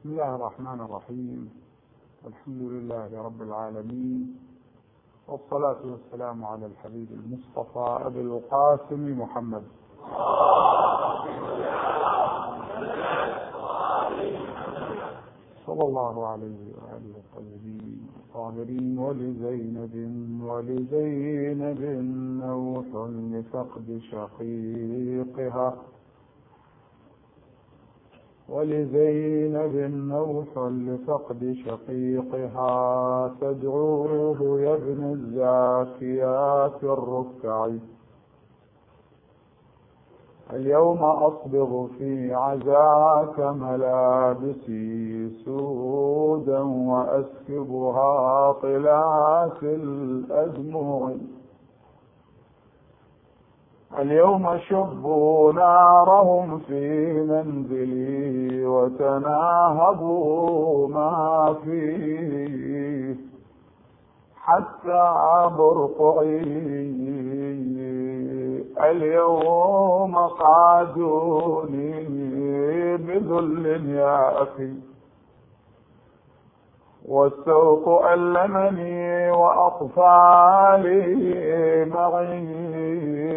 بسم الله الرحمن الرحيم. الحمد لله رب العالمين. والصلاة والسلام على الحبيب المصطفى أبي القاسم محمد. صلى الله عليه وآله الطيبين الطاهرين ولزينب ولزينب نوح لفقد شقيقها. ولزينب نوح لفقد شقيقها. تدعوه يا ابن الزاكيات الركع. اليوم أصبغ في عزاك ملابسي سودا وأسكبها طلعات الأدمع اليوم شبوا نارهم في منزلي وتناهبوا ما فيه حتى برقعي اليوم قعدوني بذل يا أخي والسوق ألمني وأطفالي معي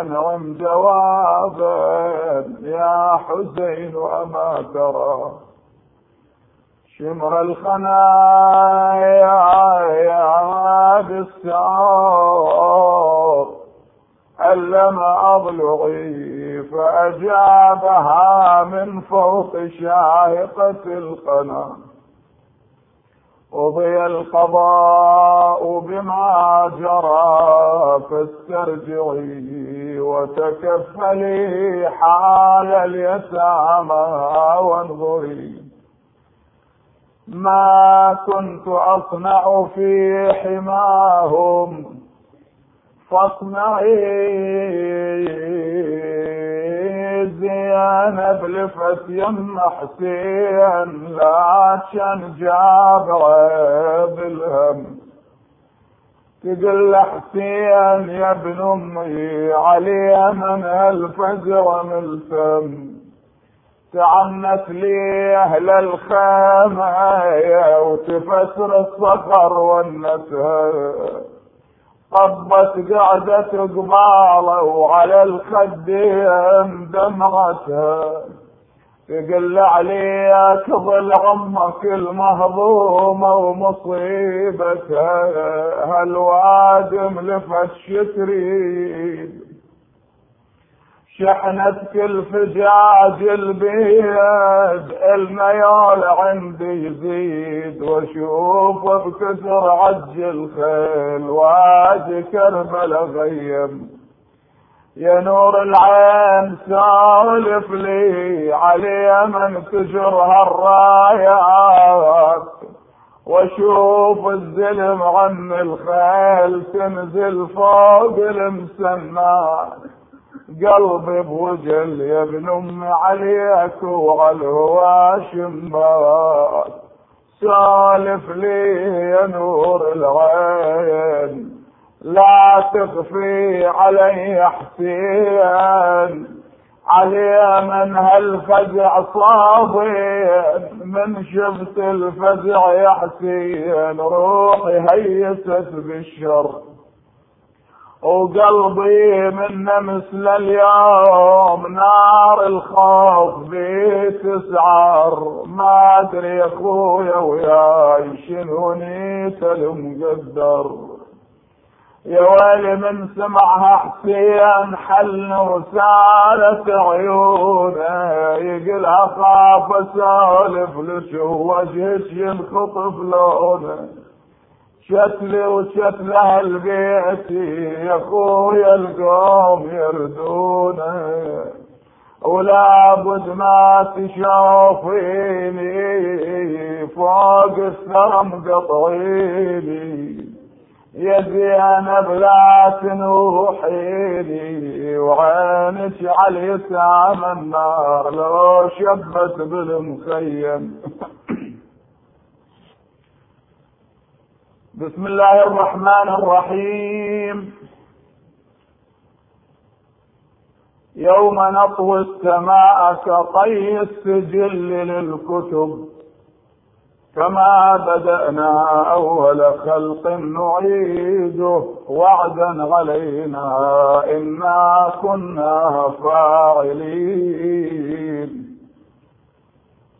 أنعم جوابا يا حسين أما ترى. شمر الخنايا يا بالسعار ألم أضلعي فأجابها من فوق شاهقة القنا قضي القضاء بما جرى فاسترجعي وتكفلي حال اليتامى وانظري ما كنت أصنع في حماهم فاصنعي زينب لفتي حسين لكن جابر بالهم. تقول حسين يا ابن أمي علي من الفجر من الفم تعنت لي أهل الخيمة وتفسر الصخر والنسر طبت قعدة قباله وعلى الخدين دمعتها. تقل عليك ظل عمك المهضومة ومصيبتها. هالوادم لفش تريد شحنت كل فجاج البيد الميال عندي يزيد وأشوف بكسر عج الخيل وادي كربل غيم. يا نور العين سالف لي علي من تجرها الرايات وأشوف الزلم عن الخيل تنزل فوق المسنات قلبي بوجل يا ابن ام عليك وعلى الهواشم بات سالف لي يا نور العين لا تخفي علي حسين علي من هالفزع صابين من شفت الفزع يا حسين. روحي هيست بالشر. وقلبي من مثل اليوم نار الخوف بتسعر. ما أدري يا أخويا وياي شنو نيت المقدر. يا ويلي من سمعها حسين حل وسالت عيونه. يقول اخاف أسولف لشو وجهك ينخطف لونه. شتلي وشتل أهل بيتي يا اخويا القوم يردونه. ولا بد ما تشوفيني فوق الثرى مقطعيني يا زينب لا تنوحيني وعينك على يتام النار لو شبت بالمخيم. بسم الله الرحمن الرحيم. يوم نطوي السماء كطي السجل للكتب. كما بدأنا أول خلق نعيده وعدا علينا. إنا كنا فاعلين.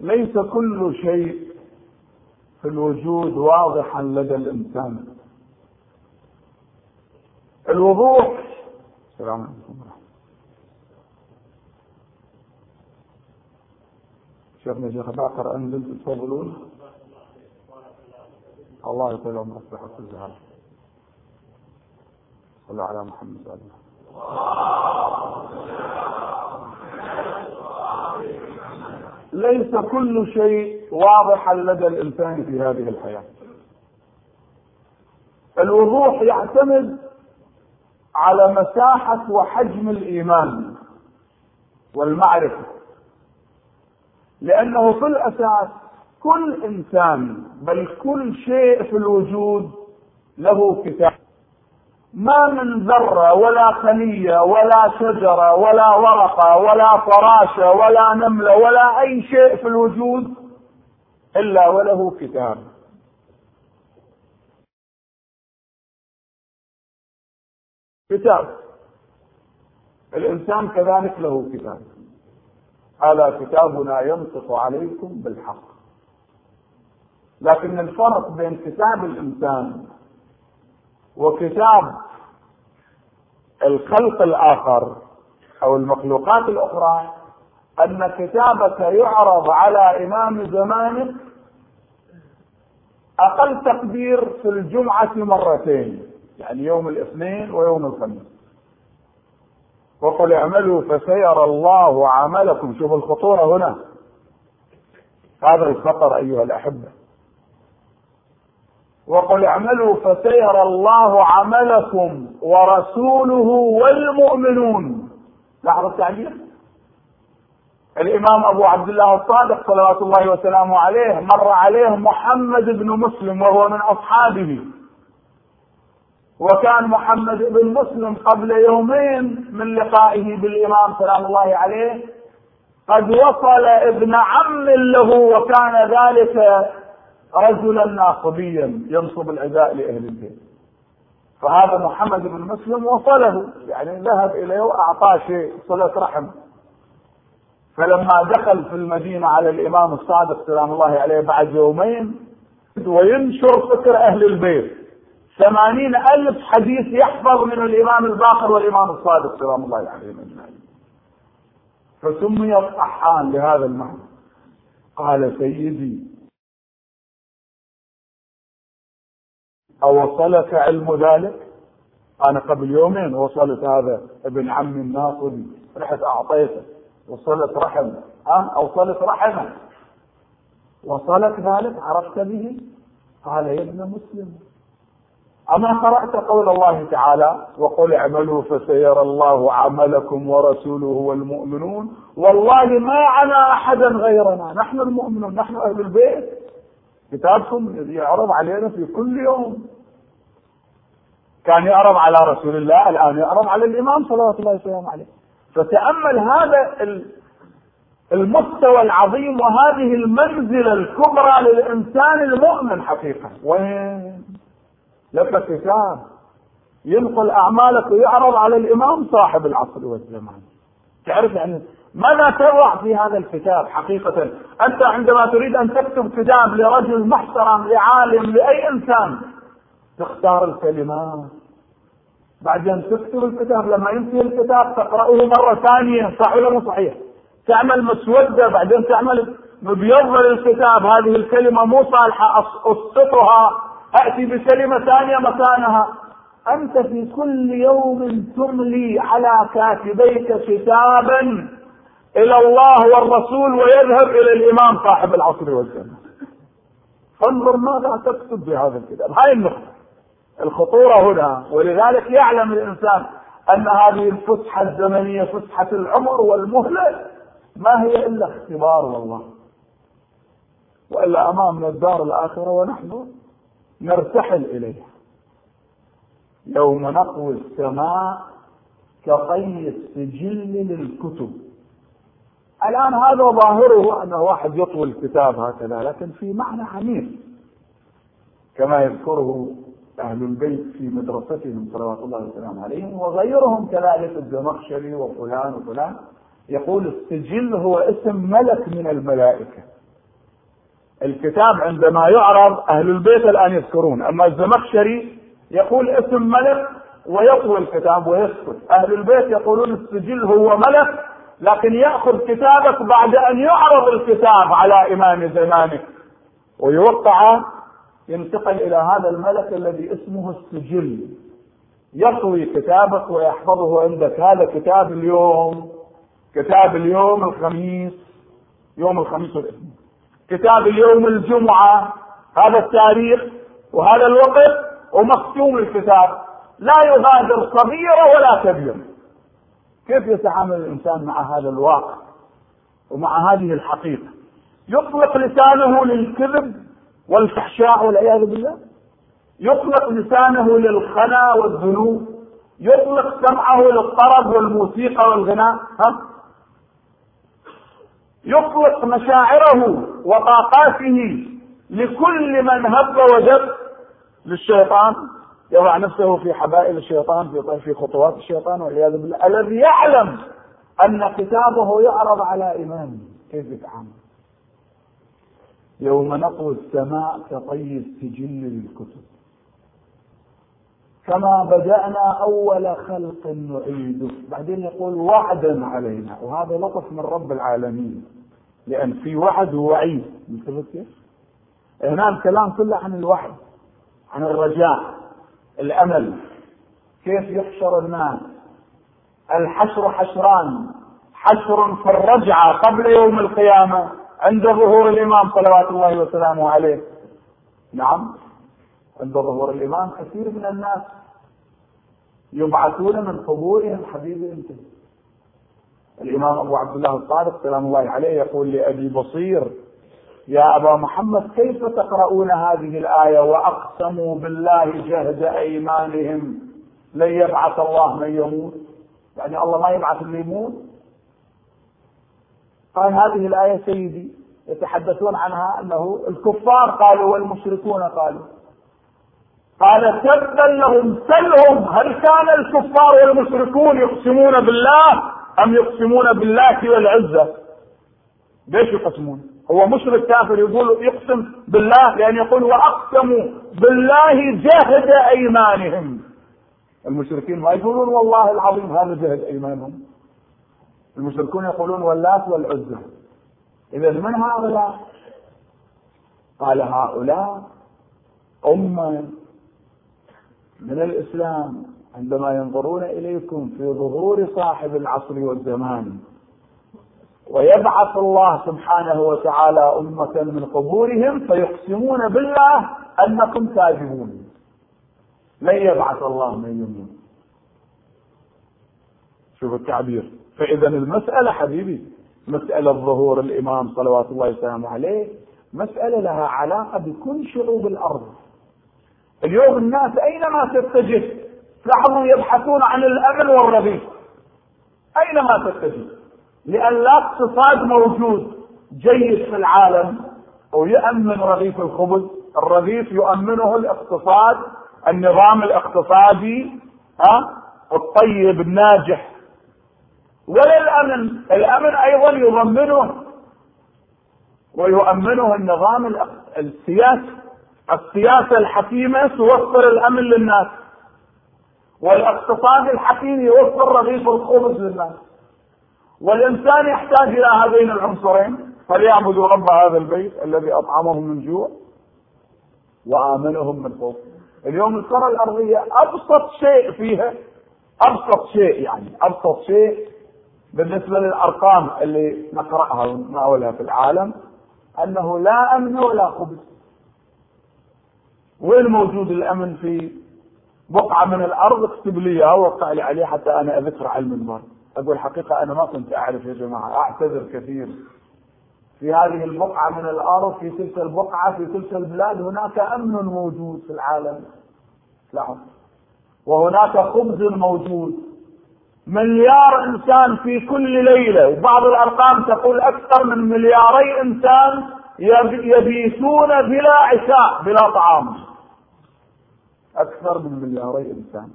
ليس كل شيء في الوجود واضحا لدى الإنسان. الوضوح. السلام عليكم شيخنا شيخ باقر أنزل تفضلون الله يطول عمرك بحق الزهر صلى على محمد وعلى ليس كل شيء واضحا لدى الإنسان في هذه الحياة. الوضوح يعتمد على مساحة وحجم الإيمان والمعرفة. لأنه في الأساس كل إنسان بل كل شيء في الوجود له كتاب. ما من ذرة ولا خلية ولا شجرة ولا ورقة ولا فراشة ولا نملة ولا أي شيء في الوجود إلا وله كتاب. كتاب. الإنسان كذلك له كتاب. ألا كتابنا ينطق عليكم بالحق. لكن الفرق بين كتاب الإنسان وكتاب الخلق الآخر أو المخلوقات الأخرى أن كتابك يعرض على إمام زمانك أقل تقدير في الجمعة مرتين يعني يوم الاثنين ويوم الخميس. وقل اعملوا فسيرى الله عملكم. شوف الخطورة هنا. هذا الخطر أيها الأحبة. وقل اعملوا فسيرى الله عملكم ورسوله والمؤمنون. لاحظ التعبير الإمام أبو عبد الله الصادق صلوات الله وسلامه عليه مر عليه محمد بن مسلم وهو من أصحابه. وكان محمد بن مسلم قبل يومين من لقائه بالإمام سلام الله عليه. قد وصل ابن عم له وكان ذلك رجلا ناصبيا ينصب العداء لأهل البيت. فهذا محمد بن مسلم وصله يعني ذهب إليه وأعطاه شيء صلة رحم. فلما دخل في المدينة على الإمام الصادق سلام الله عليه بعد يومين وينشر فكر أهل البيت. ثمانين ألف حديث يحفظ من الإمام الباقر والإمام الصادق سلام الله أجمعين. فسمي الطحان لهذا المعنى. قال سيدي أوصلك علم ذلك؟ أنا قبل يومين وصلت هذا ابن عم الناصري رحت أعطيته. وصلت رحم. أه أوصلت رحمه. وصلك ذلك؟ عرفت به؟ قال يا ابن مسلم. أما قرأت قول الله تعالى وقل اعملوا فسيرى الله عملكم ورسوله والمؤمنون. والله ما عنا أحدا غيرنا. نحن المؤمنون نحن أهل البيت. كتابكم يعرض علينا في كل يوم. كان يعرض على رسول الله الآن يعرض على الإمام صلوات الله وسلامه عليه. فتأمل هذا المستوى العظيم وهذه المنزلة الكبرى للإنسان المؤمن حقيقة. وين؟ لك كتاب ينقل أعمالك ويعرض على الإمام صاحب العصر والزمان. تعرف يعني ماذا تضع في هذا الكتاب حقيقة؟ أنت عندما تريد أن تكتب كتاب لرجل محترم لعالم لأي إنسان تختار الكلمات بعدين تكتب الكتاب لما ينتهي الكتاب تقرأه مرة ثانية. صح ولا مو صحيح؟ تعمل مسودة. بعدين تعمل مبيض للكتاب هذه الكلمة مو صالحة. أسقطها. أتي بكلمة ثانية مكانها. أنت في كل يوم تملي على كاتبيك كتابا إلى الله والرسول ويذهب إلى الإمام صاحب العصر والزمان فانظر ماذا تكتب بهذا الكتاب. هاي النقطة. الخطورة هنا ولذلك يعلم الإنسان أن هذه الفسحة الزمنية فسحة العمر والمهلة ما هي إلا اختبار والله. وإلا أمامنا الدار الآخرة ونحن نرتحل إليها. يوم نطوي السماء كطي السجل للكتب. الآن هذا ظاهره أن واحد يطوي الكتاب هكذا لكن في معنى عميق. كما يذكره أهل البيت في مدرستهم صلوات الله وسلامه عليهم وغيرهم كذلك الزمخشري وفلان وفلان يقول السجل هو اسم ملك من الملائكة. الكتاب عندما يعرض أهل البيت الآن يذكرون أما الزمخشري يقول اسم ملك ويطوي الكتاب ويسكت. أهل البيت يقولون السجل هو ملك لكن يأخذ كتابك بعد أن يعرض الكتاب على إمام زمانه ويوقع ينتقل إلى هذا الملك الذي اسمه السجل. يطوي كتابك ويحفظه عندك. هذا كتاب اليوم كتاب اليوم الخميس يوم الخميس والإثنين. كتاب اليوم الجمعة. هذا التاريخ وهذا الوقت ومختوم الكتاب. لا يغادر صغيرة ولا كبيرة. كيف يتعامل الإنسان مع هذا الواقع ومع هذه الحقيقة؟ يطلق لسانه للكذب والفحشاء والعياذ بالله؟ يطلق لسانه للخنا والذنوب؟ يطلق سمعه للطرب والموسيقى والغناء؟ ها؟ يطلق مشاعره وطاقاته لكل من هب ودب للشيطان؟ يضع نفسه في حبائل الشيطان في في خطوات الشيطان والعياذ بالله. الذي يعلم أن كتابه يعرض على امامه كيف يتعامل؟ يوم نطوي السماء كطي السجل للكتب. كما بدأنا أول خلق نعيده. بعدين يقول وعدا علينا. وهذا لطف من رب العالمين. لأن في وعد ووعيد. كيف؟ هنا الكلام كله عن الوعد عن الرجاء. الأمل كيف يحشر الناس؟ الحشر حشران حشر في الرجعة قبل يوم القيامة عند ظهور الإمام صلوات الله وسلامه عليه. نعم عند ظهور الإمام كثير من الناس يبعثون من قبورهم حبيبي انت الإمام أبو عبد الله الصادق سلام الله عليه يقول لأبي بصير يا أبا محمد كيف تقرؤون هذه الآية وأقسموا بالله جهد أيمانهم لن يبعث الله من يموت؟ يعني الله ما يبعث اللي يموت؟ قال هذه الآية سيدي يتحدثون عنها أنه الكفار قالوا والمشركون قالوا. قال تبا لهم سلهم هل كان الكفار والمشركون يقسمون بالله أم يقسمون بالله والعزة؟ ليش يقسمون؟ هو مشرك كافر يقول يقسم بالله لأن يقول وأقسموا بالله جهد أيمانهم. المشركين ما يقولون والله العظيم هذا جهد أيمانهم. المشركون يقولون واللات والعزى إذا من هؤلاء؟ قال هؤلاء أمة من الإسلام عندما ينظرون إليكم في ظهور صاحب العصر والزمان. ويبعث الله سبحانه وتعالى أمة من قبورهم فيقسمون بالله أنكم كاذبون لن يبعث الله من يموت شوف التعبير. فإذا المسألة حبيبي مسألة ظهور الإمام صلوات الله وسلامه عليه مسألة لها علاقة بكل شعوب الأرض. اليوم الناس أينما تتجه لاحظوا يبحثون عن الأمن والرغيف أينما تتجه؟ لأن لا اقتصاد موجود جيد في العالم ويؤمن رغيف الخبز. الرغيف يؤمنه الاقتصاد النظام الاقتصادي ها الطيب الناجح. ولا الأمن الامن أيضا يضمنه ويؤمنه النظام السياسي السياسة الحكيمة توفر الأمن للناس والاقتصاد الحكيم يوفر رغيف الخبز للناس. والإنسان يحتاج إلى هذين العنصرين فليعبدوا رب هذا البيت الذي أطعمهم من جوع وآمنهم من خوف. اليوم الكرة الأرضية أبسط شيء فيها أبسط شيء يعني أبسط شيء بالنسبة للأرقام اللي نقرأها ونتناولها في العالم أنه لا أمن ولا خبز وين موجود الأمن في بقعة من الأرض؟ اكتب لي إياها وقع لي عليه حتى أنا أذكر على المنبر أقول حقيقة أنا ما كنت أعرف يا جماعة أعتذر كثير. في هذه البقعة من الأرض في تلك البقعة في تلك البلاد هناك أمن موجود في العالم. لا. وهناك خبز موجود. مليار إنسان في كل ليلة. وبعض الأرقام تقول أكثر من ملياري إنسان يبيتون بلا عشاء بلا طعام. أكثر من ملياري إنسان.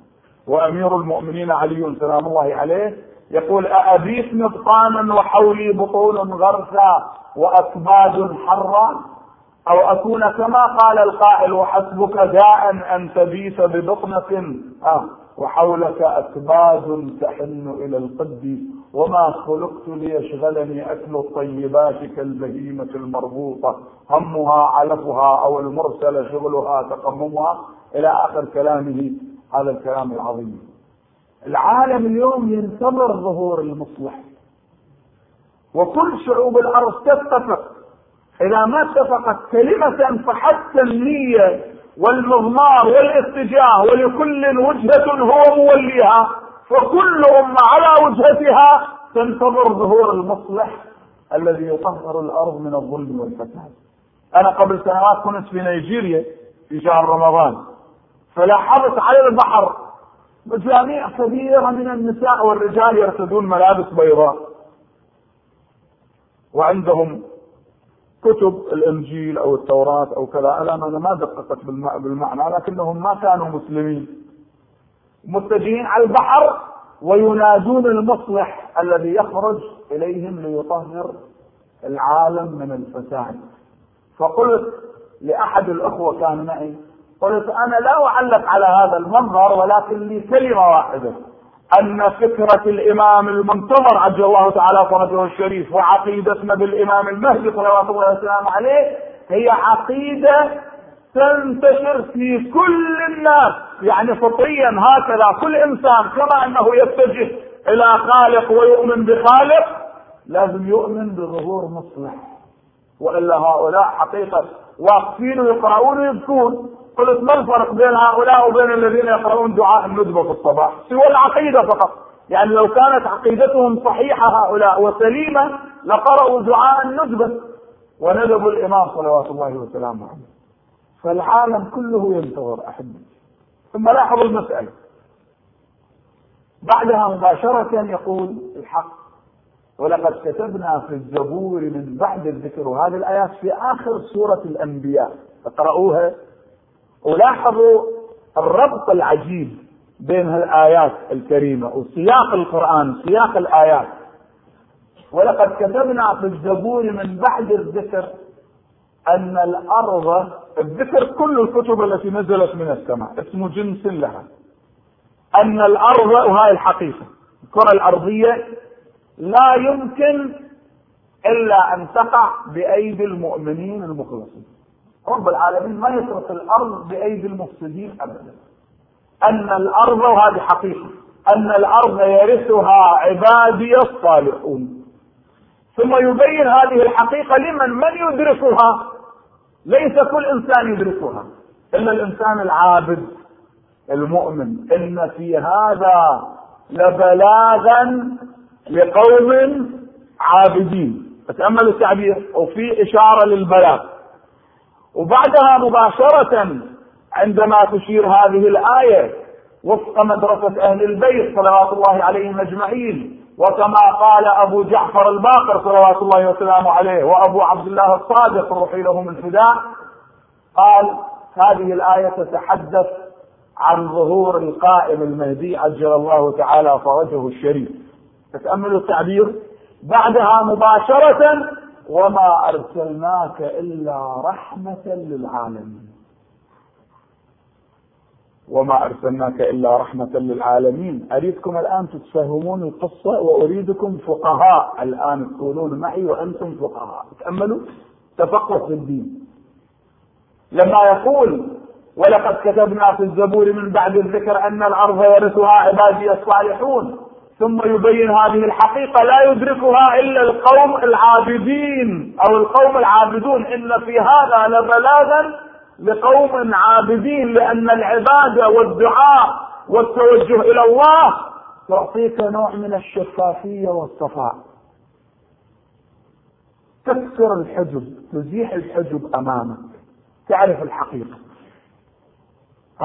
وأمير المؤمنين علي سلام الله عليه يقول أأبيت نبطانا وحولي بطون غرسا وأكباد حرا؟ أو أكون كما قال القائل وحسبك داء أن تبيت ببطنة؟ آه وحولك أكباد تحن إلى القد وما خلقت ليشغلني أكل الطيبات كالبهيمة المربوطة. همها علفها أو المرسل شغلها تقممها. إلى آخر كلامه هذا الكلام العظيم. العالم اليوم ينتظر ظهور المصلح. وكل شعوب الأرض تتفق إذا ما اتفقت كلمة فحتى النية والمضمار والاتجاه ولكل وجهة هو موليها فكل أمة على وجهتها تنتظر ظهور المصلح الذي يطهر الأرض من الظلم والفساد. أنا قبل سنوات كنت في نيجيريا في شهر رمضان فلاحظت على البحر مجاميع كبيرة من النساء والرجال يرتدون ملابس بيضاء. وعندهم كتب الإنجيل أو التوراة أو كذا. أنا ما دققت بالمعنى لكنهم ما كانوا مسلمين. متجهين على البحر وينادون المصلح الذي يخرج إليهم ليطهر العالم من الفساد. فقلت لأحد الأخوة كان معي قلت أنا لا أعلق على هذا المنظر ولكن لي كلمة واحدة. أن فكرة الإمام المنتظر عجل الله تعالى فرجه الشريف وعقيدتنا بالإمام المهدي صلوات الله وسلامه عليه هي عقيدة تنتشر في كل الناس. يعني فطريا هكذا كل إنسان كما أنه يتجه إلى خالق ويؤمن بخالق لازم يؤمن بظهور مصلح. وإلا هؤلاء حقيقة واقفين ويقرؤون ويبكون. قلت ما الفرق بين هؤلاء وبين الذين يقرؤون دعاء الندبه في الصباح؟ سوى العقيدة فقط. يعني لو كانت عقيدتهم صحيحة هؤلاء وسليمة لقرأوا دعاء الندبه وندبوا الإمام صلوات الله وسلامه عليه. فالعالم كله ينتظر احبتي ثم لاحظوا المسألة. بعدها مباشرة يقول الحق. ولقد كتبنا في الزبور من بعد الذكر. وهذه الآيات في آخر سورة الأنبياء. اقرأوها ولاحظوا الربط العجيب بين الآيات الكريمة وسياق القرآن سياق الآيات. ولقد كتبنا في الزبور من بعد الذكر أن الأرض الذكر كل الكتب التي نزلت من السماء اسم جنس لها. أن الأرض وهاي الحقيقة الكرة الأرضية لا يمكن إلا أن تقع بأيدي المؤمنين المخلصين. رب العالمين ما يترك الأرض بأيدي المفسدين ابدا. أن الأرض وهذه حقيقة. أن الأرض يرثها عبادي الصالحون. ثم يبين هذه الحقيقة لمن؟ من يدركها؟ ليس كل إنسان يدركها. إلا الإنسان العابد المؤمن. إن في هذا لبلاغا لقوم عابدين. تاملوا التعبير؟ وفي إشارة للبلاغ. وبعدها مباشرة عندما تشير هذه الآية وفق مدرسة أهل البيت صلوات الله عليهم أجمعين وكما قال أبو جعفر الباقر صلوات الله وسلامه عليه وأبو عبد الله الصادق روحي لهم الفداء قال هذه الآية تتحدث عن ظهور القائم المهدي عجل الله تعالى فرجه الشريف. تتأملوا التعبير؟ بعدها مباشرة وما أرسلناك إلا رحمة للعالمين. وما أرسلناك إلا رحمة للعالمين. أريدكم الآن تتفهمون القصة وأريدكم فقهاء الآن تقولون معي وأنتم فقهاء. تأملوا؟ تفقه في الدين. لما يقول ولقد كتبنا في الزبور من بعد الذكر أن الأرض يرثها عبادي الصالحون. ثم يبين هذه الحقيقة لا يدركها إلا القوم العابدين أو القوم العابدون. إن في هذا لبلاغا لقوم عابدين لأن العبادة والدعاء والتوجه إلى الله تعطيك نوع من الشفافية والصفاء. تكسر الحجب تزيح الحجب أمامك. تعرف الحقيقة.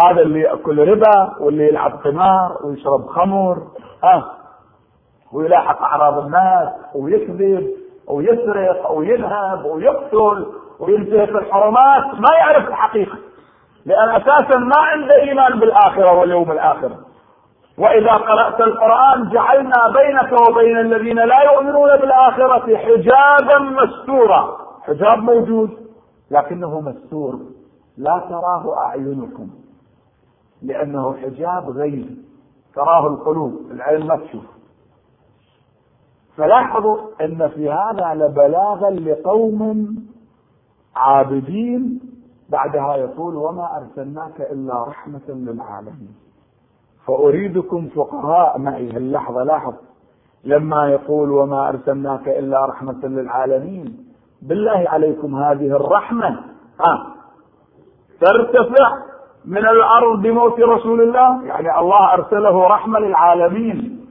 هذا اللي يأكل ربا واللي يلعب قمار ويشرب خمر. ها ويلاحق أعراض الناس ويكذب ويسرق ويذهب ويقتل وينتهك الحرمات ما يعرف الحقيقة. لأن أساسا ما عنده إيمان بالآخرة واليوم الآخر. وإذا قرأت القرآن جعلنا بينك وبين الذين لا يؤمنون بالآخرة حجابا مستورا. حجاب موجود لكنه مستور. لا تراه أعينكم لأنه حجاب غيب تراه القلوب العين ما تشوف. فلاحظوا إن في هذا لبلاغا لقوم عابدين. بعدها يقول وما أرسلناك إلا رحمة للعالمين. فأريدكم فقراء معي. اللحظه لاحظ. لما يقول وما أرسلناك إلا رحمة للعالمين. بالله عليكم هذه الرحمة. ها. ترتفع من الأرض بموت رسول الله. يعني الله أرسله رحمة للعالمين.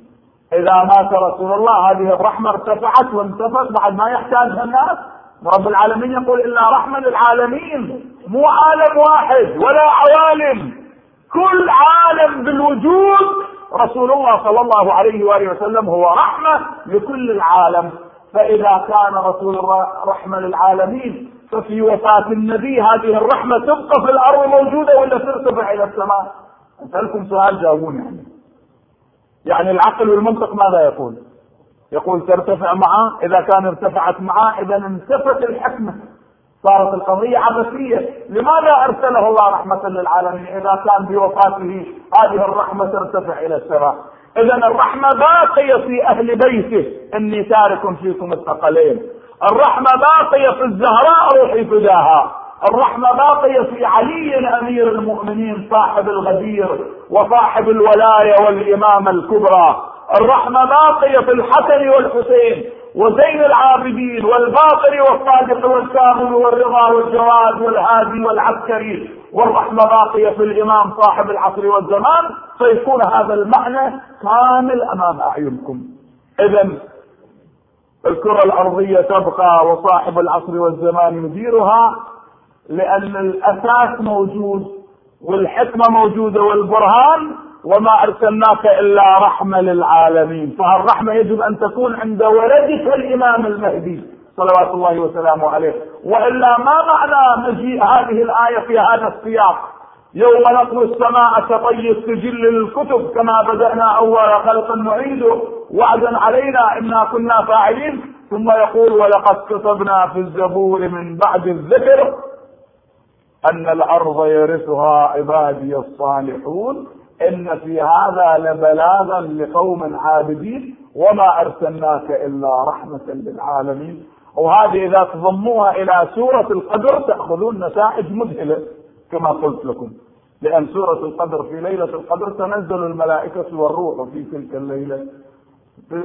إذا مات رسول الله هذه الرحمة ارتفعت وانتفت بعد ما يحتاجها الناس رب العالمين يقول الا رحمة للعالمين مو عالم واحد ولا عوالم كل عالم بالوجود رسول الله صلى الله عليه وآله وسلم هو رحمة لكل العالم فإذا كان رسول الله رحمة للعالمين ففي وفاة النبي هذه الرحمة تبقى في الأرض موجودة ولا ترتفع إلى السماء؟ أسألكم سؤال جاوبوني يعني. يعني العقل والمنطق ماذا يقول؟ يقول ترتفع معه إذا كان ارتفعت معه إذا انتفت الحكمه صارت القضية عبثية. لماذا أرسله الله رحمة للعالمين؟ إذا كان بوفاته هذه الرحمة ترتفع إلى السماء إذا الرحمة باقية في أهل بيته. إني تارك فيكم الثقلين. الرحمة باقية في الزهراء روحي فداها الرحمة باقية في علي أمير المؤمنين صاحب الغدير وصاحب الولاية والإمامة الكبرى. الرحمة باقية في الحسن والحسين وزين العابدين والباقر والصادق والكامل والرضا والجواد والهادي والعسكري. والرحمة باقية في الإمام صاحب العصر والزمان. فيكون هذا المعنى كامل أمام أعينكم. إذا الكرة الأرضية تبقى وصاحب العصر والزمان يديرها لأن الأساس موجود والحكمة موجودة والبرهان وما أرسلناك إلا رحمة للعالمين. فالرحمة يجب أن تكون عند ولدك الإمام المهدي صلوات الله وسلامه عليه. وإلا ما معنى مجيء هذه الآية في هذا السياق؟ يوم نطوي السماء كطي السجل للكتب كما بدأنا أول خلق نعيده وعدا علينا إنا كنا فاعلين. ثم يقول ولقد كتبنا في الزبور من بعد الذكر أن الأرض يرثها عبادي الصالحون إن في هذا لبلاغا لقوم عابدين وما أرسلناك إلا رحمة للعالمين. وهذه إذا تضموها إلى سورة القدر تأخذون نتائج مذهلة كما قلت لكم. لأن سورة القدر في ليلة القدر تنزل الملائكة والروح في تلك الليلة.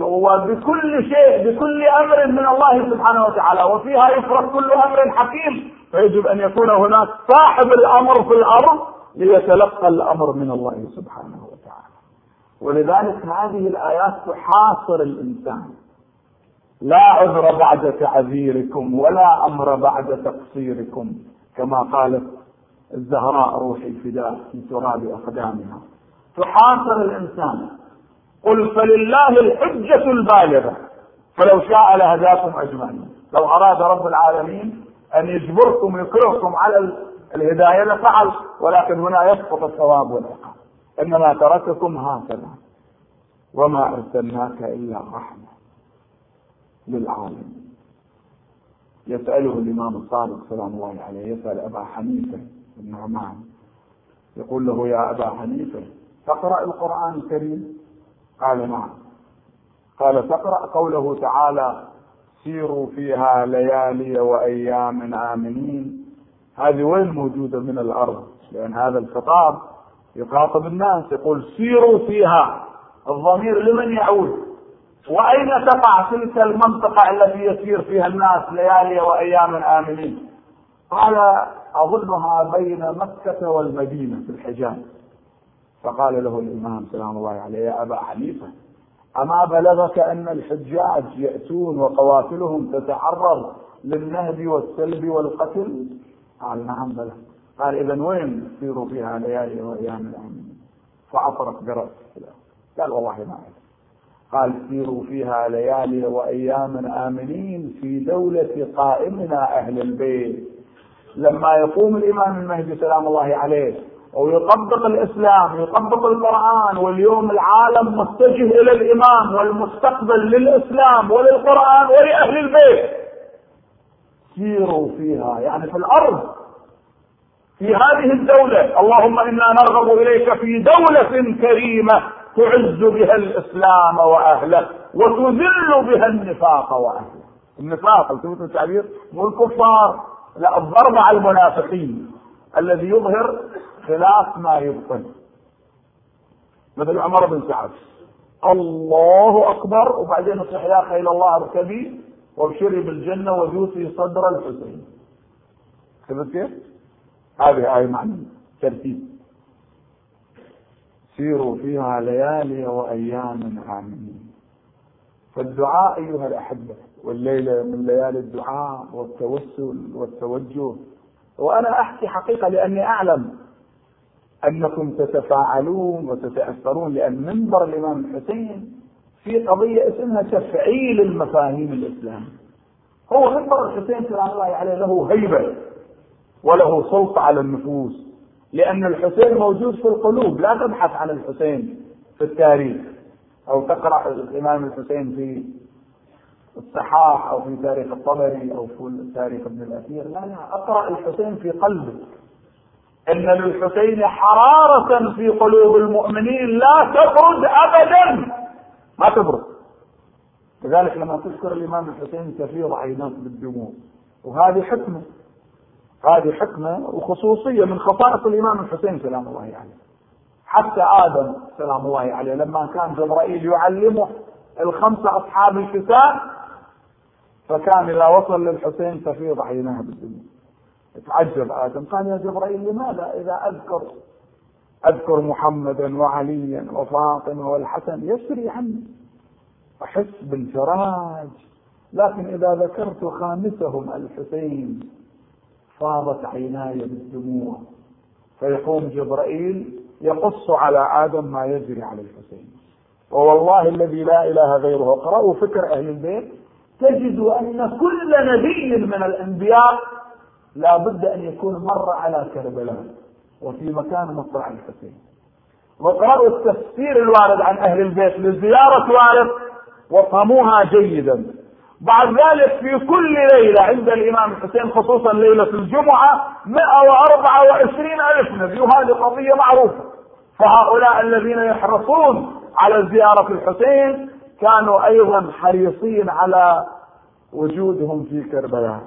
وبكل شيء بكل أمر من الله سبحانه وتعالى وفيها يفرق كل أمر حكيم فيجب أن يكون هناك صاحب الأمر في الأرض ليتلقى الأمر من الله سبحانه وتعالى. ولذلك هذه الآيات تحاصر الإنسان. لا عذر بعد تعذيركم ولا أمر بعد تقصيركم كما قالت الزهراء روحي الفداء في تراب أقدامها. تحاصر الإنسان. قل فلله الحجة البالغة. فلو شاء لهداكم أجمعين. لو أراد رب العالمين أن يجبركم ويكرهكم على الهداية لفعل ولكن هنا يسقط الثواب والعقاب. إنما ترككم هكذا. وما أرسلناك إلا رحمة للعالمين. يسأله الإمام الصادق سلام الله عليه يسأل أبا حنيفة النعمان يقول له يا أبا حنيفة تقرأ القرآن الكريم؟ قال نعم. قال تقرأ قوله تعالى سيروا فيها ليالي وأيام آمنين. هذه وين موجودة من الأرض؟ لأن هذا الخطاب يخاطب الناس يقول سيروا فيها. الضمير لمن يعود؟ وأين تقع تلك المنطقة التي يسير فيها الناس ليالي وأيام آمنين؟ قال أظنها بين مكة والمدينة في الحجاز. فقال له الإمام سلام الله عليه يا أبا حنيفة أما بلغك أن الحجاج يأتون وقوافلهم تتعرض للنهب والسلب والقتل؟ قال نعم بلى. قال إذا وين تسيروا فيها ليالي وأيام الآمنين فعصرت برأسه قال والله ما أعرف قال سيروا فيها ليالي وأيام آمنين في دولة قائمنا أهل البيت. لما يقوم الإمام المهدي سلام الله عليه ويطبق الإسلام يطبق القرآن واليوم العالم متجه إلى الإمام والمستقبل للإسلام وللقرآن ولأهل البيت. سيروا فيها يعني في الأرض في هذه الدولة. اللهم إنا نرغب إليك في دولة كريمة تعز بها الإسلام وأهله وتذل بها النفاق وأهله. النفاق التفت التعبير؟ مو الكفار لا الضرب على المنافقين. الذي يظهر خلاف ما يبطن. مثل عمر بن سعد. الله أكبر وبعدين يصيح يا خيل الله اركبي وأبشري بالجنة وجوسي صدر الحسين. فهمت كيف؟ هذه آية معنى ترتيب. سيروا فيها ليالي وأيام آمنين فالدعاء أيها الأحبة والليلة من ليالي الدعاء والتوسل والتوجه. وأنا أحكي حقيقة لأني أعلم أنكم تتفاعلون وتتأثرون لأن منبر الإمام الحسين في قضية اسمها تفعيل المفاهيم الإسلامية هو منبر الحسين سلام الله عليه له هيبة وله سلطة على النفوس لأن الحسين موجود في القلوب لا تبحث عن الحسين في التاريخ. أو تقرأ الإمام الحسين في الصحاح أو في تاريخ الطبري أو في تاريخ ابن الأثير لا لا أقرأ الحسين في قلبك إن للحسين حرارة في قلوب المؤمنين لا تبرد ابدا. ما تبرد لذلك لما تذكر الإمام الحسين تفيض عيناك بالدموع. وهذه حكمة. هذه حكمة وخصوصية من خصائص الإمام الحسين سلام الله عليه. حتى آدم سلام الله عليه لما كان جبرائيل يعلمه الخمسة أصحاب الكتاب فكان إذا وصل للحسين تفيض عيناه بالدموع. تعجب آدم. قال يا جبرائيل لماذا إذا أذكر أذكر محمدا وعليا وفاطمة والحسن؟ يسري عني. أحس بالفراج. لكن إذا ذكرت خامسهم الحسين فاضت عيناي بالدموع. فيقوم جبرائيل يقص على آدم ما يجري على الحسين. ووالله الذي لا إله غيره. اقرأوا فكر أهل البيت. تجد أن كل نبي من الأنبياء لا بد أن يكون مر على كربلاء وفي مكان مطلع الحسين واقرأوا التفسير الوارد عن أهل البيت لزيارة والد وافهموها جيدا. بعد ذلك في كل ليلة عند الإمام الحسين خصوصا ليلة الجمعة 124 ألف نبي وهذه قضية معروفة. فهؤلاء الذين يحرصون على زيارة الحسين كانوا أيضا حريصين على وجودهم في كربلاء.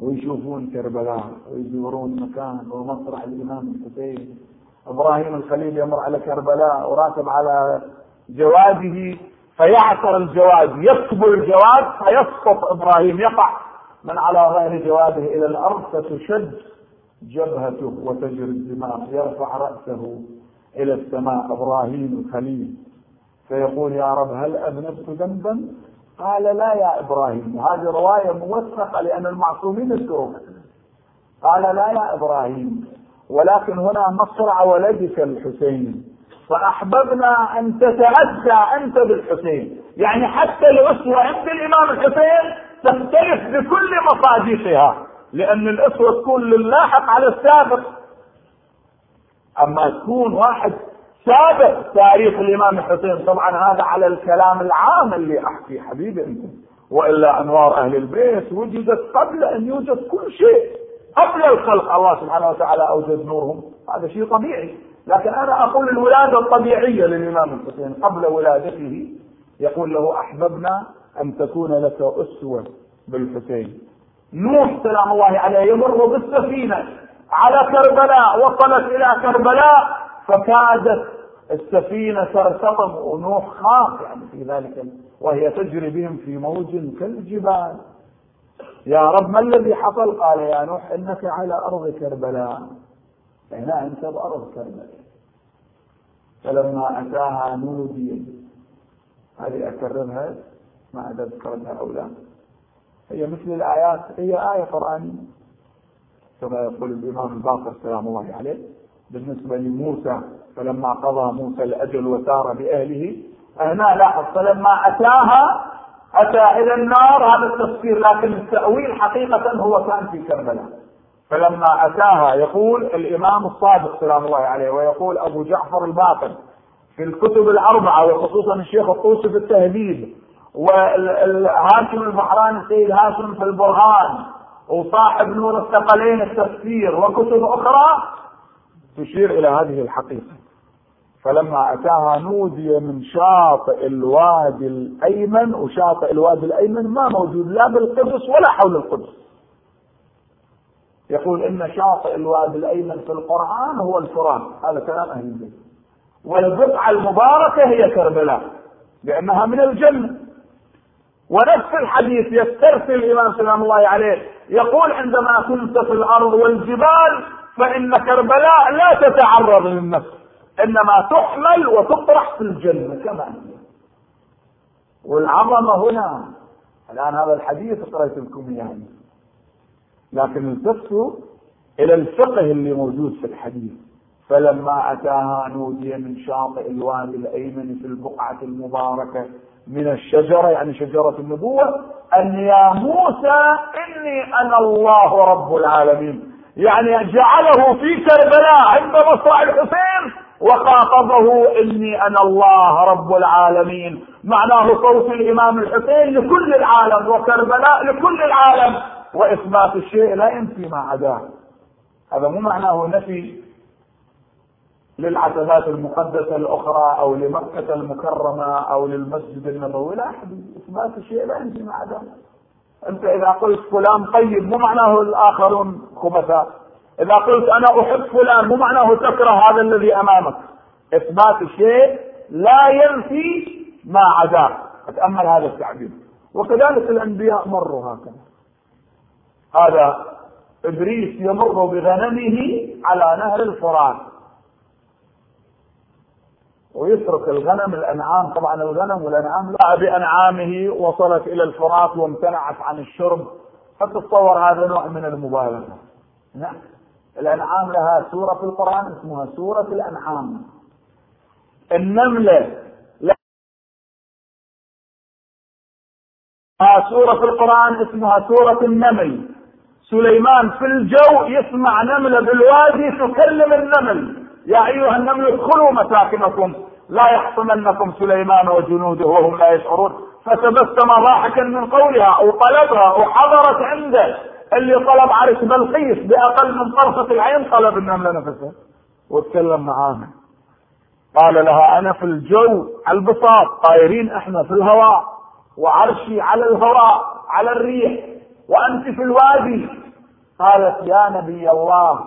ويشوفون كربلاء ويزورون مكان ومسرح الإمام الحسين. إبراهيم الخليل يمر على كربلاء وراكب على جواده فيعثر الجواد. يكتب الجواد فيسقط إبراهيم. يقع من على غير جواده إلى الأرض فتشد جبهته وتجري الدماء. يرفع رأسه إلى السماء إبراهيم الخليل. فيقول يا رب هل أذنبت ذنبا؟ قال لا يا إبراهيم وهذه رواية موثقة لأن المعصومين يذكرون قال لا يا إبراهيم ولكن هنا مصرع ولدك الحسين. فأحببنا أن تتاتى أنت بالحسين. يعني حتى الأسوة عند الإمام الحسين تختلف بكل مصادقها لأن الأسوة تكون للاحق على السابق. أما تكون واحد سابق تاريخ الإمام الحسين. طبعا هذا على الكلام العام اللي أحكي حبيبي أنت. وإلا أنوار أهل البيت وجدت قبل أن يوجد كل شيء. قبل الخلق. الله سبحانه وتعالى أوجد نورهم. هذا شيء طبيعي. لكن أنا أقول الولادة الطبيعية للإمام الحسين قبل ولادته. يقول له أحببنا أن تكون لك أسوة بالحسين. نوح سلام الله عليه يمر بالسفينة على كربلاء. وصلت إلى كربلاء. فكادت السفينة ترتطم ونوح خاف يعني في ذلك وهي تجري بهم في موج كالجبال. يا رب ما الذي حصل؟ قال يا نوح إنك على أرض كربلاء. هنا أنت بأرض كربلاء؟ فلما أتاها نودي. هذه أكررها ما أدري ذكرتها أو لا. هي مثل الآيات هي آية قرآنية. كما يقول الإمام الباقر سلام الله عليه بالنسبة لموسى فلما قضى موسى الأجل وسار بأهله هنا لاحظ فلما أتاها أتى إلى النار هذا التفسير لكن التأويل حقيقة هو كان في كربلاء. فلما أتاها يقول الإمام الصادق سلام الله عليه ويقول أبو جعفر الباقر في الكتب الأربعة وخصوصا الشيخ الطوسي في التهذيب وهاشم البحراني السيد هاشم في البرهان وصاحب نور الثقلين التفسير وكتب أخرى تشير إلى هذه الحقيقة. فلما أتاها نودي من شاطئ الوادي الأيمن وشاطئ الوادي الأيمن ما موجود لا بالقدس ولا حول القدس. يقول إن شاطئ الوادي الأيمن في القرآن هو الفرات هذا كلام أهل البيت. والبقعة المباركة هي كربلاء لأنها من الجنة. ونفس الحديث يسترسل الإمام سلام الله عليه يقول عندما كنت في الأرض والجبال فإن كربلاء لا تتعرض للنفس إنما تحمل وتطرح في الجنة كما هي. والعظمة هنا الآن هذا الحديث قرأت لكم يعني لكن التفتوا إلى الفقه اللي موجود في الحديث. فلما أتاها نودي من شاطئ الوادي الأيمن في البقعة المباركة من الشجرة يعني شجرة النبوة أن يا موسى إني أنا الله رب العالمين. يعني جعله في كربلاء عند مصرع الحسين وخاطبه إني أنا الله رب العالمين. معناه صوت الإمام الحسين لكل العالم وكربلاء لكل العالم وإثبات الشيء لا ينفي ما عداه. هذا مو معناه نفي للعتبات المقدسة الأخرى أو لمكة المكرمة أو للمسجد النبوي لا أحد. إثبات الشيء لا يمكن مع ذلك أنت إذا قلت فلان طيب مو معناه الآخرون خبثاء. إذا قلت أنا أحب فلان مو معناه تكره هذا الذي أمامك. إثبات الشيء لا ينفي ما عداه. أتأمل هذا التعبير. وكذلك الأنبياء مروا هكذا. هذا إبليس يمر بغنمه على نهر الفرات. ويترك الغنم الأنعام طبعا الغنم والأنعام لا بأنعامه وصلت إلى الفرات وامتنعت عن الشرب. فتصور هذا نوع من المبالغة. نعم. الأنعام لها سورة في القرآن اسمها سورة الأنعام. النملة لها سورة في القرآن اسمها سورة النمل. سليمان في الجو يسمع نملة بالوادي تكلم النمل. يا أيها النمل ادخلوا مساكنكم لا يحطمنكم سليمان وجنوده وهم لا يشعرون. فتبسم ضاحكا من قولها وطلبها وحضرت عنده. اللي طلب عرش بلقيس بأقل من طرفة العين طلب النملة نفسها وتكلم معاها قال لها أنا في الجو على البساط طايرين إحنا في الهواء وعرشي على الهواء على الريح وأنت في الوادي. قالت يا نبي الله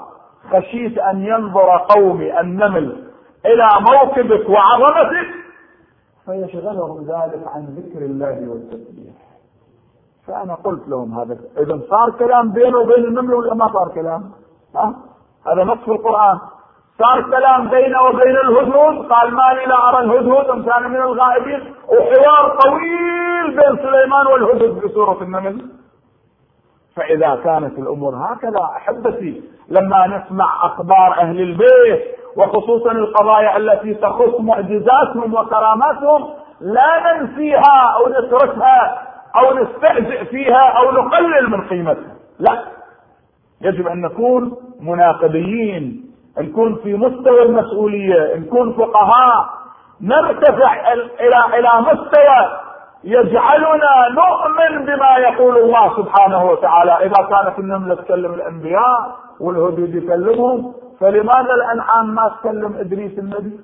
خشيت أن ينظر قومي النمل إلى موكبك وعظمتك. فيشغلهم ذلك عن ذكر الله والتسبيح. فأنا قلت لهم هذا إذا صار كلام بينه وبين النمل ولا ما صار كلام؟ ها؟ هذا نص في القرآن. صار كلام بينه وبين الهدهد؟ قال ما لي لا أرى الهدهد إن كان من الغائبين. وحوار طويل بين سليمان والهدهد في سوره النمل. فإذا كانت الأمور هكذا أحبتي لما نسمع أخبار أهل البيت وخصوصا القضايا التي تخص معجزاتهم وكراماتهم لا ننسيها أو نتركها أو نستهزئ فيها أو نقلل من قيمتها. لا. يجب أن نكون مناقبيين نكون في مستوى المسؤولية نكون فقهاء نرتفع إلى إلى مستوى يجعلنا نؤمن بما يقول الله سبحانه وتعالى. إذا كانت النملة تكلم الأنبياء والهدود يكلمهم فلماذا الأنعام ما تكلم إدريس النبي؟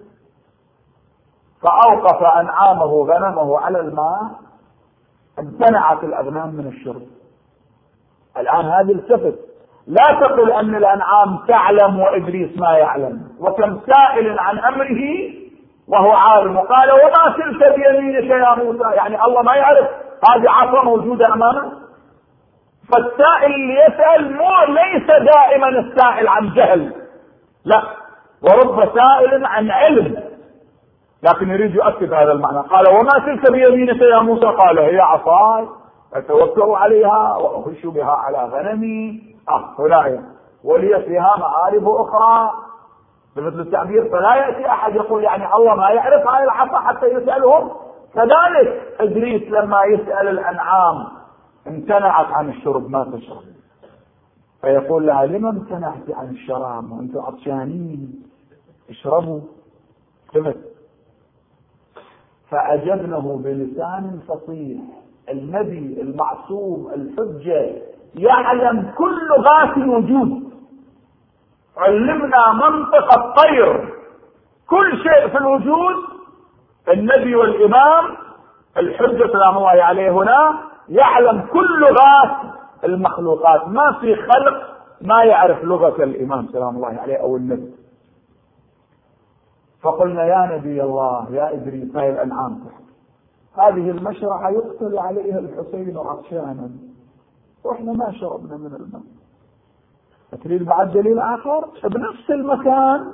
فأوقف أنعامه غنمه على الماء امتنعت الأغنام من الشرب. الآن هذه التفت. لا تقل أن الأنعام تعلم وإبليس ما يعلم. وكم سائل عن أمره وهو عالم. وقال وما تلك بيمينك يا موسى. يعني الله ما يعرف. هذه عصا موجودة أمامه. فالسائل اللي يسأل مو ليس دائما السائل عن جهل. لا. ورب سائل عن علم. لكن يريد يؤكد هذا المعنى. قال وما تلك بيمينك يا موسى. قال هي عصاي. أتوكل عليها وأخش بها على غنمي. آه هنا ولي فيها مآرب أخرى. بمثل التعبير فلا يأتي أحد يقول يعني الله ما يعرف هاي العصا حتى يسألهم. كذلك ادريس لما يسأل الأنعام امتنعت عن الشرب ما تشرب. فيقول لها لما امتنعت عن الشراب؟ وأنتم عطشانين. اشربوا. فهمت فأجبنه بلسان فصيح. النبي المعصوم الحجة يعلم كل لغات الوجود علمنا منطق الطير. كل شيء في الوجود النبي والإمام الحجة سلام الله عليه هنا يعلم كل لغات المخلوقات. ما في خلق ما يعرف لغة الإمام سلام الله عليه أو النبي. فقلنا يا نبي الله يا إدريس هاي الأنعام. هذه المشرعة يقتل عليها الحسين عطشانا. وإحنا ما شربنا من الماء. تريد بعد دليل آخر؟ بنفس المكان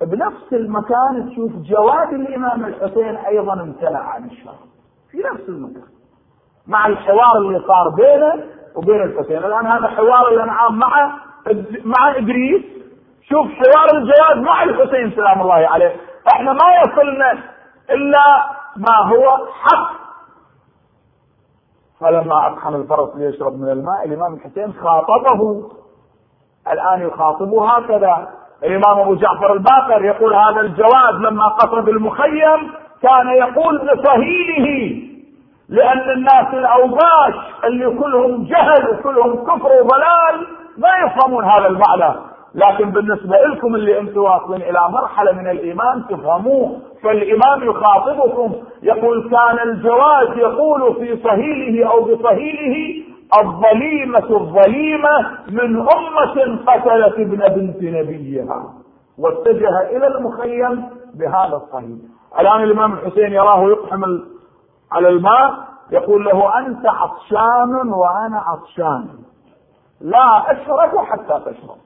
بنفس المكان تشوف جواد الإمام الحسين أيضا امتنع عن الشرب في نفس المكان. مع الحوار اللي صار بينه وبين الحسين. الآن هذا حوار الأنعام مع مع إدريس. شوف حوار الجواد مع الحسين سلام الله عليه. إحنا ما يصلنا إلا ما هو حق. فلما اقحم الفرس ليشرب من الماء الإمام الحسين خاطبه. الآن يخاطبه هكذا. الإمام أبو جعفر الباقر يقول هذا الجواد لما قصد المخيم كان يقول لصهيله لأن الناس الاوباش اللي كلهم جهل وكلهم كفر وضلال ما يفهمون هذا المعنى. لكن بالنسبة لكم اللي أنتم واصلين إلى مرحلة من الإيمان تفهموه. فالإمام يخاطبكم يقول كان الجواز يقول في صهيله أو بصهيله الظليمة الظليمة من أمة قتلت ابن بنت نبيها واتجه إلى المخيم بهذا الصهيل الآن الإمام الحسين يراه يقحم على الماء يقول له أنت عطشان وأنا عطشان. لا أشرب حتى تشرب.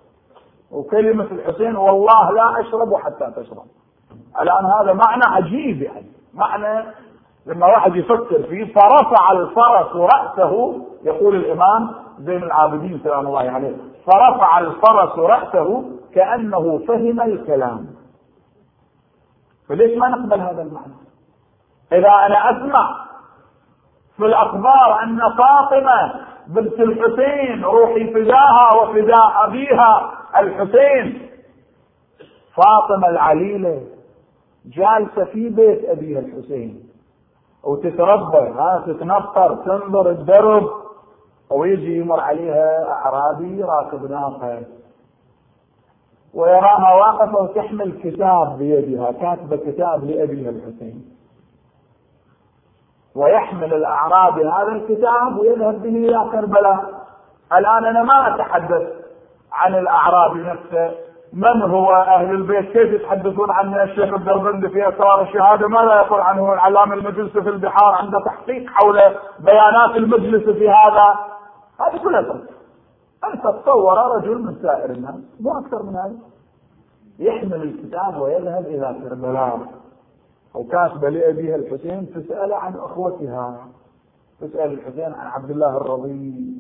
وكلمة الحسين والله لا أشرب حتى تشرب. الآن هذا معنى عجيب يعني. معنى لما واحد يفكر فيه فرفع الفرس رأسه يقول الإمام زين العابدين سلام الله عليه فرفع الفرس رأسه كأنه فهم الكلام. فليش ما نقبل هذا المعنى؟ إذا أنا أسمع في الأخبار أن فاطمة بنت الحسين روحي فداها وفداء أبيها الحسين. فاطمة العليلة جالسة في بيت أبيها الحسين. وتتربى ها تتنطر تنظر الدرب ويجي يمر عليها أعرابي راكب ناقة. ويراها واقفة وتحمل كتاب بيدها كاتبة كتاب لأبيها الحسين. ويحمل الأعرابي هذا الكتاب ويذهب به إلى كربلاء. الآن أنا ما أتحدث عن الأعرابي نفسه. من هو أهل البيت؟ كيف يتحدثون عن الشيخ الدربندي في أسرار الشهادة؟ ماذا يقول عنه العلامة المجلس في البحار عنده تحقيق حول بيانات المجلس في هذا؟ هذه كلها ترك أنت تصور رجل من سائر الناس مو أكثر من هذا. يحمل الكتاب ويذهب إلى كربلاء. وكاتبة لأبيها الحسين تسأل عن أخوتها. تسأل الحسين عن عبد الله الرضي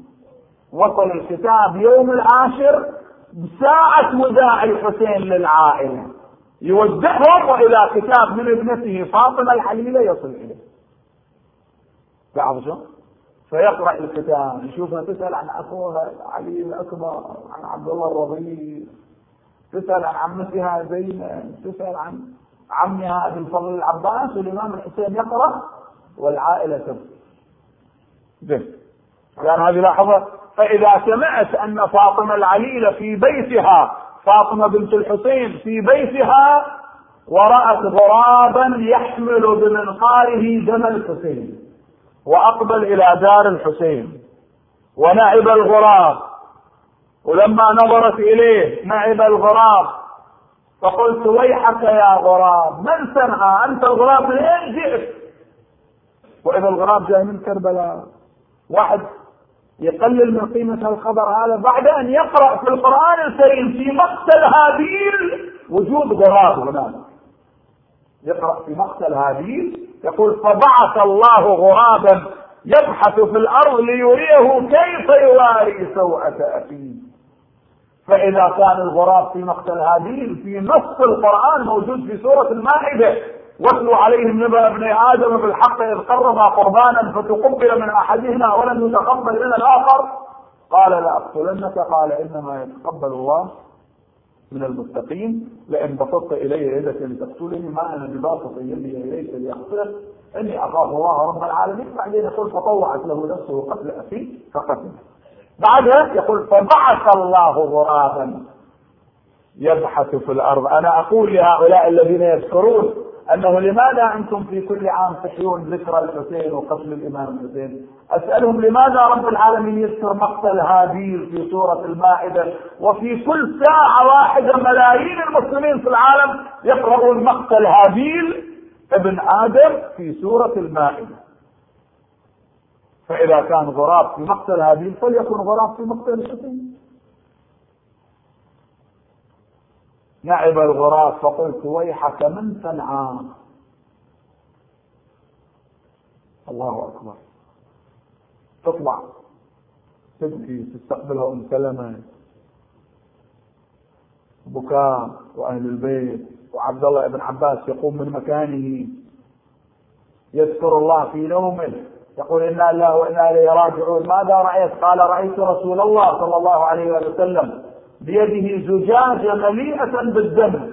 وصل الكتاب يوم العاشر بساعة وداع الحسين للعائلة. يودعهم وإلى كتاب من ابنته فاطمة الحليلة يصل إليه. تعرف شو؟ فيقرأ الكتاب يشوفها تسأل عن أخوها علي الأكبر عن عبد الله الرضي تسأل عن عمتها زينب تسأل عن عمها ابن الفضل العباس. والإمام الحسين يقرأ والعائلة تبكي. زين. كان هذه لحظة؟ فإذا سمعت أن فاطمة العليلة في بيتها فاطمة بنت الحسين في بيتها ورأت غرابا يحمل بمنقاره دم الحسين وأقبل إلى دار الحسين ونعب الغراب. ولما نظرت إليه نعب الغراب فقلت ويحك يا غراب من صنع أنت الغراب من أين جئت؟ وإذا الغراب جاي من كربلاء واحد يقلل من قيمة الخبر هذا بعد أن يقرأ في القرآن الكريم في مقتل هابيل وجود غراب هناك. يقرأ في مقتل هابيل يقول فبعث الله غرابا يبحث في الأرض ليريه كيف يواري سوءة أخيه. فإذا كان الغراب في مقتل هابيل في نص القرآن موجود في سورة المائدة. واتلوا عليهم نبأ ابن آدم بالحق إذ قربا قربانا فتقبل من أحدهما ولم يتقبل من الآخر. قال لأقتلنك قال إنما يتقبل الله من المتقين. لئن بسطت إلي يدك لتقتلني ما أنا بباسط يدي إليك لاقتلك إني أخاف الله رب العالمين. بعدين يقول فطوعت له نفسه قتل أخيه فقتله. بعدها يقول فبعث الله غرابا يبحث في الأرض. أنا أقول لهؤلاء الذين يذكرون أنه لماذا أنتم في كل عام تحيون ذكرى الحسين وقتل الإمام الحسين؟ أسألهم لماذا رب العالمين يذكر مقتل هابيل في سورة المائدة وفي كل ساعة واحدة ملايين المسلمين في العالم يقرؤون مقتل هابيل ابن آدم في سورة المائدة. فإذا كان غراب في مقتل هابيل فليكن غراب في مقتل الحسين. نعب الغراب فقلت ويحك من صنعاء. الله أكبر. تطلع تبكي تستقبلها أم سلمة. بكاء وأهل البيت وعبد الله بن عباس يقوم من مكانه. يذكر الله في نومه. يقول إنا الله وإنا إليه راجعون. ماذا رأيت؟ قال رأيت رسول الله صلى الله عليه وسلم. بيده زجاجة مليئة بالدم.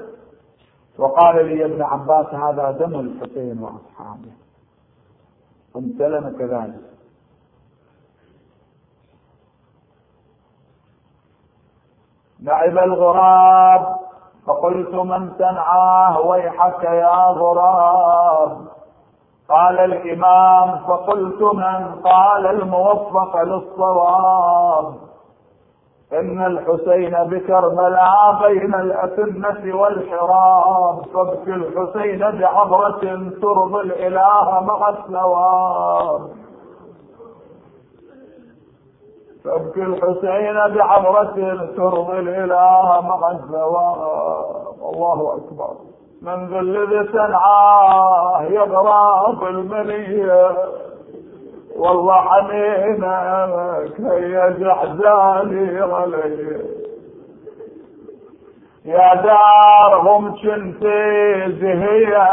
وقال لي ابن عباس هذا دم الحسين وأصحابه. ام سلمة كذلك. لعب الغراب فقلت من تنعاه ويحك يا غراب. قال الإمام فقلت من؟ قال الموفق للصواب. إن الحسين بكربلاء بين الأتمة والحراب. فابكي الحسين بعبرة ترضي الإله مع الثواب. فابكي الحسين بعبرة ترضي الإله مع الثواب. الله أكبر. من ذا الذي تنعاه يغرى في المنيه والله حنينك هي جحزاني علي. يا دارهم كنتي زهية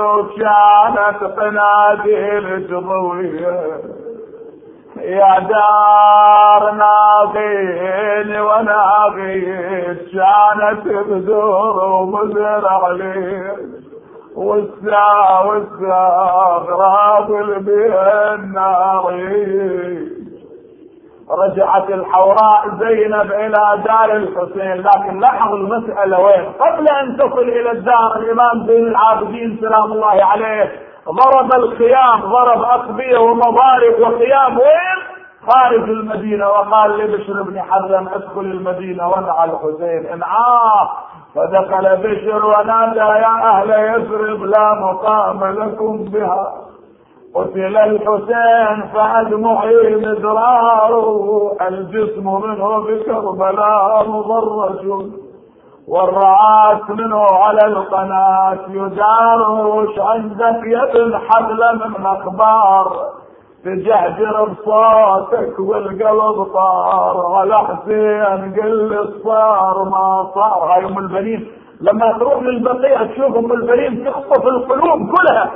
وكانت قناديل جضوية يا دار ناغيني وناغيت كانت بدور ومزرع لي والسا والسا غراب الناري رجعت الحوراء زينب إلى دار الحسين لكن لاحظ المسألة وين؟ قبل أن تصل إلى الدار الإمام زين العابدين سلام الله عليه ضرب الخيام ضرب أقبية ومضارب وخيام وين؟ خارج المدينة وقال لبشر بن حرم ادخل المدينة ودع الحسين انعاه. فدخل بشر ونادى يا أهل يثرب لا مقام لكم بها. قتل الحسين فأدمعي مدرار الجسم منه بكربلاء مضرج والرعاس منه على القناة يدار عندك يا ابن حبل من أخبار. تجهجر بصوتك والقلب طار على حسين قل صار ما صار. هاي أم البنين لما تروح للبقيع تشوف أم البنين تخطف القلوب كلها.